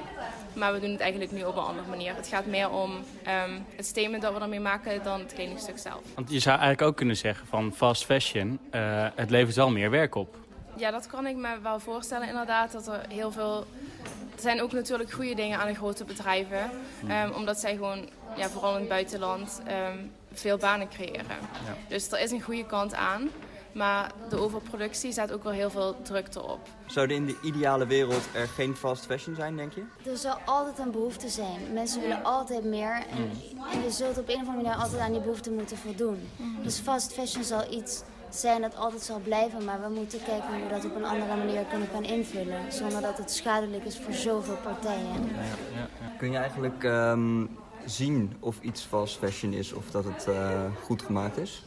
Maar we doen het eigenlijk nu op een andere manier. Het gaat meer om ehm, het statement dat we ermee maken dan het kledingstuk zelf. Want je zou eigenlijk ook kunnen zeggen van fast fashion, eh, het levert wel meer werk op. Ja, dat kan ik me wel voorstellen inderdaad. Dat er heel veel... Er zijn ook natuurlijk goede dingen aan de grote bedrijven. ehm, omdat zij gewoon, ja, vooral in het buitenland, ehm, veel banen creëren. Dus er is een goede kant aan. Maar de overproductie zet ook wel heel veel druk erop. Zou er in de ideale wereld er geen fast fashion zijn, denk je? Er zal altijd een behoefte zijn. Mensen willen altijd meer. En, en je zult op een of andere manier altijd aan die behoefte moeten voldoen. Dus fast fashion zal iets zijn dat altijd zal blijven. Maar we moeten kijken hoe we dat op een andere manier kunnen gaan invullen. Zonder dat het schadelijk is voor zoveel partijen. Kun je eigenlijk ehm, zien of iets fast fashion is of dat het eh, goed gemaakt is?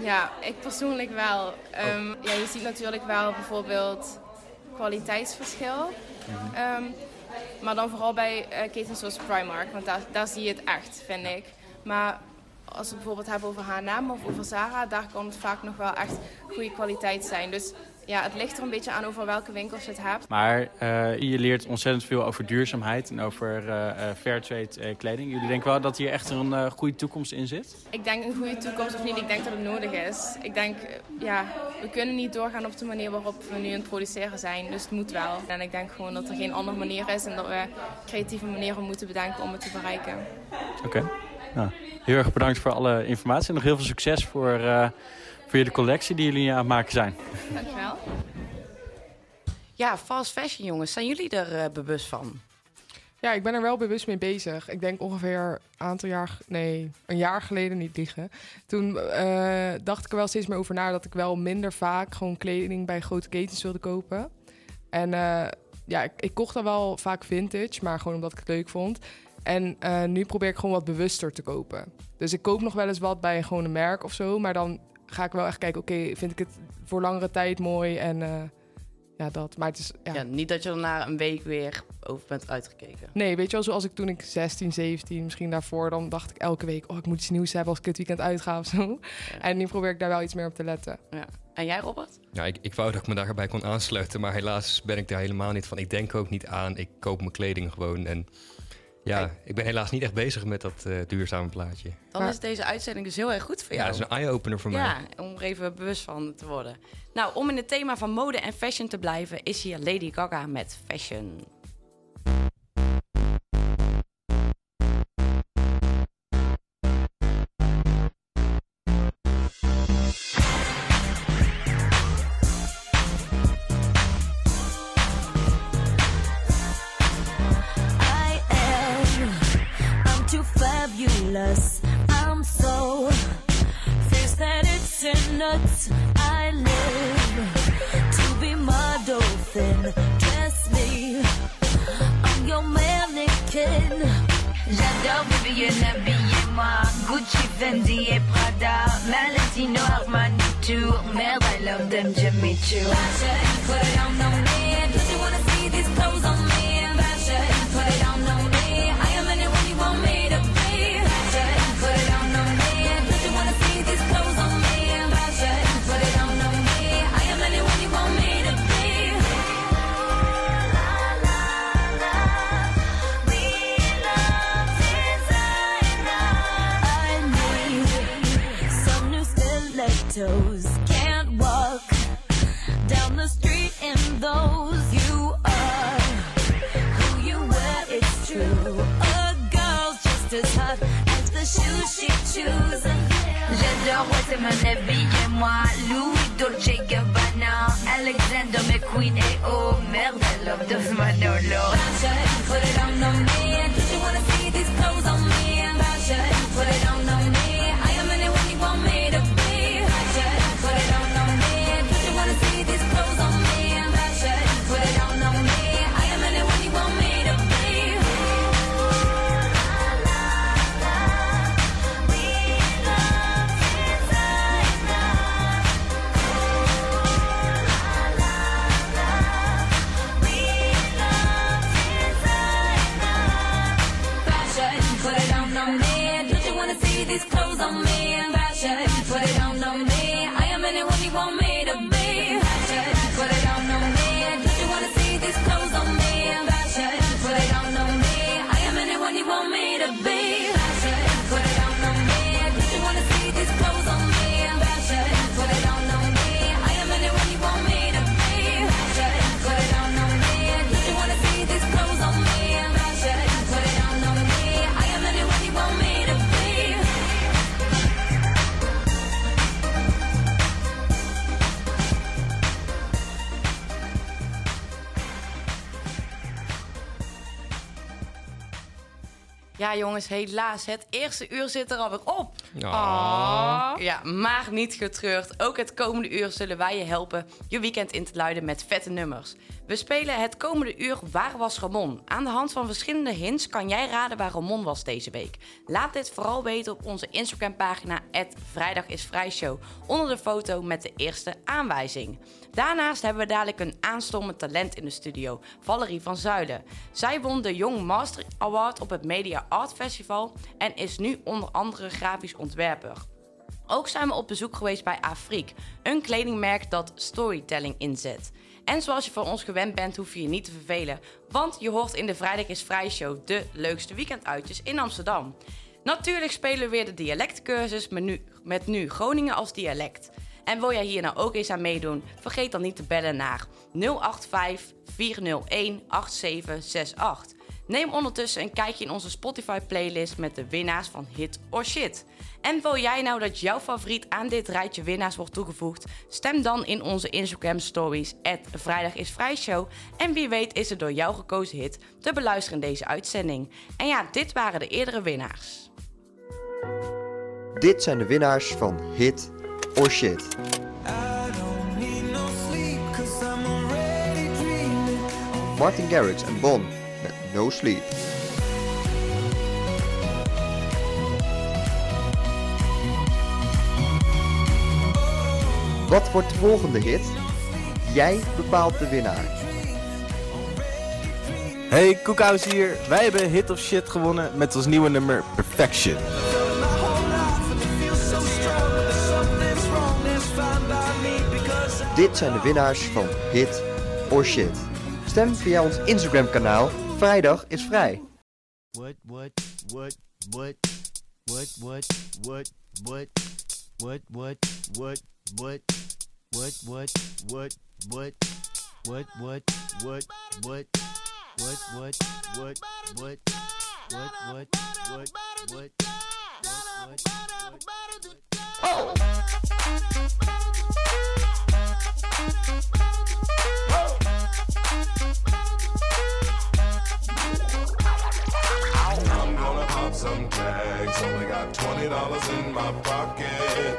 Ja, ik persoonlijk wel. Ehm, ja, je ziet natuurlijk wel bijvoorbeeld kwaliteitsverschil. Ehm, maar dan vooral bij eh, ketens zoals Primark, want daar, daar zie je het echt, vind ik. Maar als we het bijvoorbeeld hebben over H&M of over Zara, daar kan het vaak nog wel echt goede kwaliteit zijn. Dus ja, het ligt er een beetje aan over welke winkels je het hebt. Maar eh, je leert ontzettend veel over duurzaamheid en over eh eh, fairtrade eh, kleding. Jullie denken wel dat hier echt een eh, goede toekomst in zit? Ik denk een goede toekomst of niet, ik denk dat het nodig is. Ik denk, eh, ja, we kunnen niet doorgaan op de manier waarop we nu aan het produceren zijn. Dus het moet wel. En ik denk gewoon dat er geen andere manier is en dat we creatieve manieren moeten bedenken om het te bereiken. Oké. Nou, heel erg bedankt voor alle informatie en nog heel veel succes voor, eh, voor jullie collectie die jullie aan het maken zijn. Dankjewel. Ja, fast fashion jongens, zijn jullie er eh, bewust van? Ja, ik ben er wel bewust mee bezig. Ik denk ongeveer een aantal jaar, nee, een jaar geleden niet liegen. Toen eh, dacht ik er wel steeds meer over na dat ik wel minder vaak gewoon kleding bij grote ketens wilde kopen. En eh, ja, ik, ik kocht dan wel vaak vintage, maar gewoon omdat ik het leuk vond. En eh, nu probeer ik gewoon wat bewuster te kopen. Dus ik koop nog wel eens wat bij gewoon een merk of zo, maar dan ga ik wel echt kijken, oké, vind ik het voor langere tijd mooi en eh, ja, dat. Maar het is, ja. Ja, niet dat je er na een week weer over bent uitgekeken. Nee, weet je wel, zoals ik toen ik 16, 17, misschien daarvoor, dan dacht ik elke week, oh, ik moet iets nieuws hebben als ik het weekend uitga of zo. En nu probeer ik daar wel iets meer op te letten. Ja. En jij, Robert? Ja, ik, ik wou dat ik me daarbij kon aansluiten, maar helaas ben ik daar helemaal niet van. Ik denk ook niet aan, ik koop mijn kleding gewoon. En ja, ik ben helaas niet echt bezig met dat eh, duurzame plaatje. Dan is deze uitzending dus heel erg goed voor Ja, jou. dat is een eye-opener voor mij. Ja, om er even bewust van te worden. Nou, om in het thema van mode en fashion te blijven, is hier Lady Gaga met fashion. Helaas. Het eerste uur zit er alweer op. Ah. Ja, maar niet getreurd. Ook het komende uur zullen wij je helpen je weekend in te luiden met vette nummers. We spelen het komende uur Waar was Ramon? Aan de hand van verschillende hints kan jij raden waar Ramon was deze week. Laat dit vooral weten op onze Instagram-pagina @vrijdagisvrijshow onder de foto met de eerste aanwijzing. Daarnaast hebben we dadelijk een aanstormend talent in de studio, Valerie van Zuilen. Zij won de Young Master Award op het Media Art Festival en is nu onder andere grafisch ontwerper. Ook zijn we op bezoek geweest bij Afriek, een kledingmerk dat storytelling inzet. En zoals je van ons gewend bent, hoef je je niet te vervelen, want je hoort in de Vrijdag is Vrij Show de leukste weekenduitjes in Amsterdam. Natuurlijk spelen we weer de dialectcursus met nu, met nu Groningen als dialect. En wil jij hier nou ook eens aan meedoen? Vergeet dan niet te bellen naar 085 401 8768. Neem ondertussen een kijkje in onze Spotify playlist met de winnaars van Hit or Shit. En wil jij nou dat jouw favoriet aan dit rijtje winnaars wordt toegevoegd? Stem dan in onze Instagram stories Vrijdag is Vrijshow. En wie weet is er door jou gekozen hit te beluisteren in deze uitzending. En ja, dit waren de eerdere winnaars. Dit zijn de winnaars van Hit or Shit. Martin Garrix en Bon met No Sleep. Wat wordt de volgende hit? Jij bepaalt de winnaar. Hey, Koekhuis hier. Wij hebben Hit of Shit gewonnen met ons nieuwe nummer Perfection. Dit zijn de winnaars van Hit or Shit. Stem via ons Instagram kanaal. Vrijdag is vrij. What, what, what, what, what, what, what, what, what, what, what, what, what, what, what, what, what, what, what, what, what, what, what, what, what, what, what, what, I'm gonna pop some tags. Only got twenty dollars in my pocket.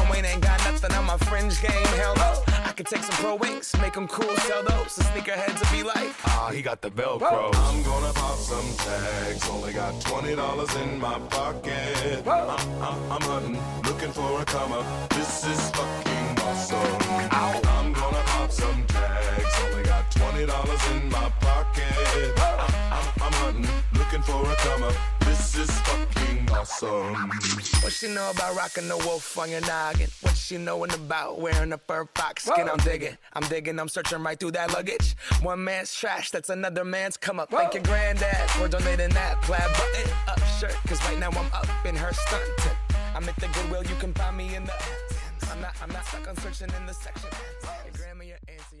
Wayne ain't got nothing on my fringe game. Hell no. I could take some pro wings, make them cool, sell those. The sneakerheads will be like, ah, he got the Velcro. I'm gonna pop some tags. Only got twenty dollars in my pocket. I'm, I'm, I'm hunting, looking for a come up. This is fucking awesome. I'm gonna pop some tags. Only got twenty dollars in my pocket. I'm, I'm, I'm hunting, looking for a come up. This is fucking awesome. What she know about rocking the wolf on your noggin? What she knowin' about wearing a fur fox skin? I'm digging, I'm digging, I'm searching right through that luggage. One man's trash, that's another man's come up. Thank your granddad for donating that plaid button up shirt. Cause right now I'm up in her stunt. I'm at the Goodwill, you can find me in the. I'm not, I'm not stuck on searching in the section. Your grandma, your auntie, your mom.